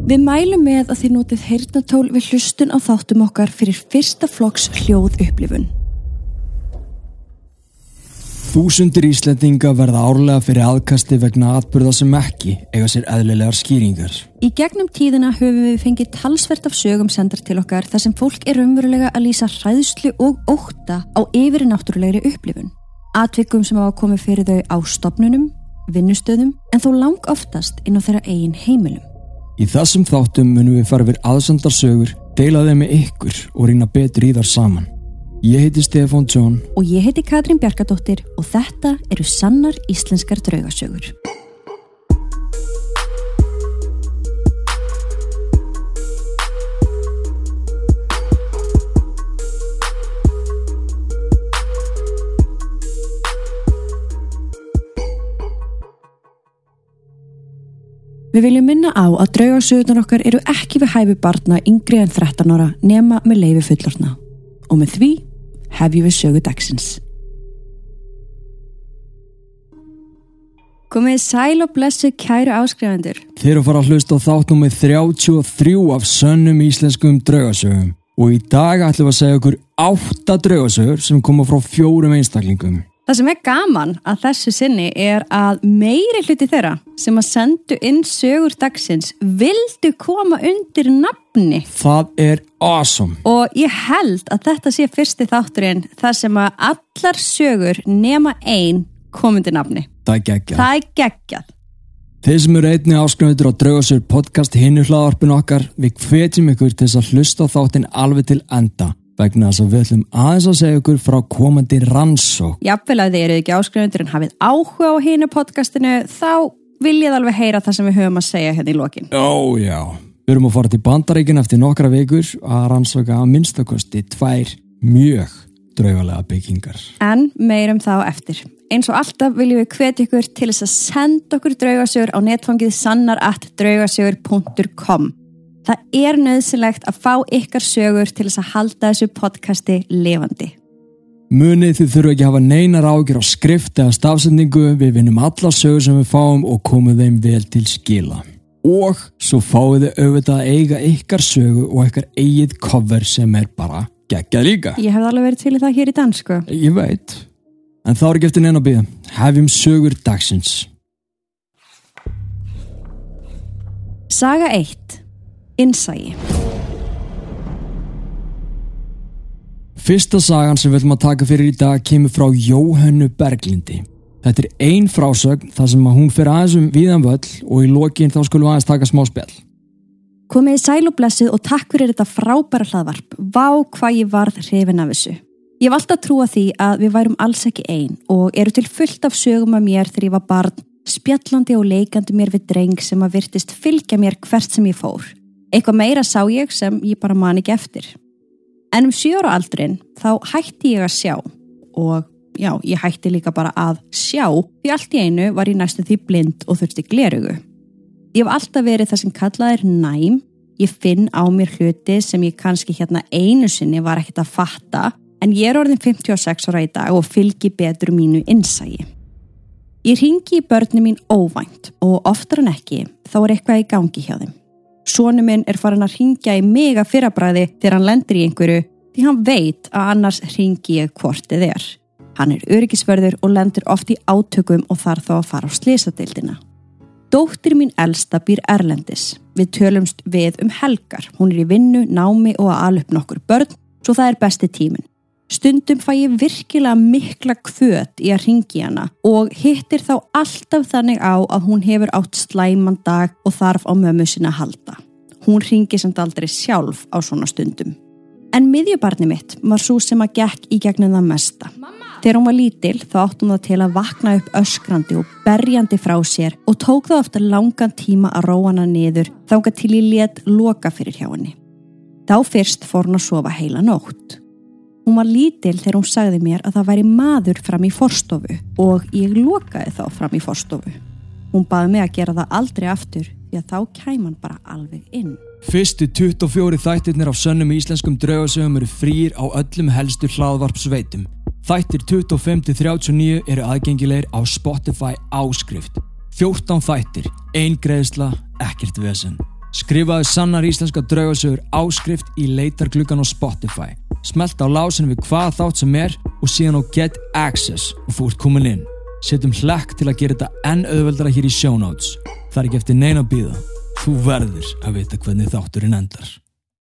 Við mælum með að þið notið heyrnatól við hlustun á þáttum okkar fyrir fyrsta flokks hljóð upplifun. Þúsundir Íslendinga verða árlega fyrir aðkasti vegna atbyrða sem ekki eiga sér eðlilegar skýringar. Í gegnum tíðina höfum við fengið talsvert af sögum sendar til okkar þar sem fólk er umverulega að lýsa hræðslu og óta á yfiri náttúrulegri upplifun. Atvikum sem hafa komið fyrir þau á stopnunum, vinnustöðum en þó lang oftast inn á þeirra eigin heimilum. Í þessum þáttum munum við fara við aðsendarsögur, deila þeim með ykkur og rýna betur í þar saman. Ég heiti Stefán Tjón Og ég heiti Katrín Bjarkadóttir og þetta eru sannar íslenskar draugasögur. Við viljum minna á að draugasögurnar okkar eru ekki við hæfi barna yngri en 13 ára nema með leifi fullorna. Og með því hefjum við sögu dagsins. Komið sæl og blessu kæru áskrifandur. Þeir eru að fara að hlusta á þáttum með 33 af sönnum íslenskum draugasögum og í dag ætlum við að segja okkur 8 draugasögur sem koma frá fjórum einstaklingum. Það sem er gaman að þessu sinni er að meiri hluti þeirra sem að sendu inn sögur dagsins vildu koma undir nafni Það er awesome. og ég held að þetta sé fyrsti þátturinn þar sem að allar sögur nema ein kom undir nafni. Það er geggjað. Það er geggjað. Þeir sem eru einni áskrifundur á Draugasögur podcast hinnu hlaðarpinu okkar, við hvetjum ykkur til þess að hlusta þáttinn alveg til enda vegna þess að við ætlum aðeins að segja ykkur frá komandi rannsók. Jafnvel að þið eruð ekki áskrifundur en hafið áhuga á hinu podcastinu þá vil ég alveg heyra það sem við höfum að segja hérna í lokin. Ó já. Við erum að fara til bandaríkin eftir nokkra vikur að rannsóka að minnstakosti tvær mjög draugalega byggingar. En meirum þá eftir. Eins og alltaf viljum við hvetja ykkur til þess að senda okkur draugasögur á netfangið sannar.draugasögur.com Það er nöðsilegt að fá ykkar sögur til þess að halda þessu podcasti levandi. Munið þið þurfa ekki að hafa neinar ágjur á skrift eða stafsendingu, við vinnum alla sögur sem við fáum og komum þeim vel til skila. Og svo fáið þið auðvitað að eiga ykkar sögu og ykkar eigið cover sem er bara geggjað líka. Ég hef alveg verið til í það hér í dansku. Ég veit, en þá er ekki eftir neina að býða. Hefjum sögur dagsins. Saga 1. Innsægi. Fyrsta sagan sem við ætlum að taka fyrir í dag kemur frá Jóhönnu Berglindi. Þetta er ein frásögn þar sem að hún fyrir aðeins um viðan völl og í lokin þá skulum við aðeins taka smá spjall. Komið í sæl og takk fyrir þetta frábæra hlaðvarp. Vá hvað ég varð hrifin af þessu. Ég hef alltaf trúa því að við værum alls ekki einn og eru til fullt af sögum af mér þegar ég var barn, spjallandi og leikandi mér við dreng sem að virtist fylgja mér hvert sem ég fór. Eitthvað meira sá ég sem ég bara man ekki eftir. En um sjóra aldurinn þá hætti ég að sjá og já, ég hætti líka bara að sjá því allt í einu var ég næstu því blind og þurfti glerugu. Ég hef alltaf verið það sem kallað er næm, ég finn á mér hluti sem ég kannski hérna einu sinni var ekkert að fatta en ég er orðin 56 ára í dag og fylgi betur mínu innsægi. Ég ringi í börnum mín óvænt og oftar en ekki þá er eitthvað í gangi hjá þeim. Sónu minn er farin að ringja í mega fyrrabræði þegar hann lendir í einhverju því hann veit að annars ringi ég hvort þið er. Hann er öryggisverður og lendur oft í átökum og þarf þá að fara á slisadildina. Dóttir mín elsta býr Erlendis. Við tölumst við um helgar. Hún er í vinnu, námi og að alveg nokkur börn, svo það er besti tímin. Stundum fæ ég virkilega mikla kvöt í að ringi hana og hittir þá alltaf þannig á að hún hefur átt slæman dag og þarf á mömmu sinna að halda. Hún ringi samt aldrei sjálf á svona stundum. En miðjubarni mitt var svo sem að gekk í gegnum það mesta. Þegar hún var lítil þá átt hún það til að vakna upp öskrandi og berjandi frá sér og tók það ofta langan tíma að róa hana niður þánga til ég let loka fyrir hjá henni. Þá fyrst fór hún að sofa heila nótt. Hún var lítil þegar hún sagði mér að það væri maður fram í forstofu og ég lokaði þá fram í forstofu. Hún baði mig að gera það aldrei aftur því að þá kæman bara alveg inn. Fyrstu 24 þættirnir á sönnum íslenskum draugasögum eru frýr á öllum helstu hlaðvarpsveitum. Þættir 25-39 eru aðgengilegir á Spotify áskrift. 14 þættir, ein greiðsla, ekkert vesen. Skrifaðu sannar íslenska draugasögur áskrift í leitargluggan á Spotify. Smelt á lásin við hvað þátt sem er og síðan á Get Access og þú ert komin inn. Setjum hlekk til að gera þetta enn auðveldara hér í show notes. Það er ekki eftir neina að býða. Þú verður að vita hvernig þátturinn endar.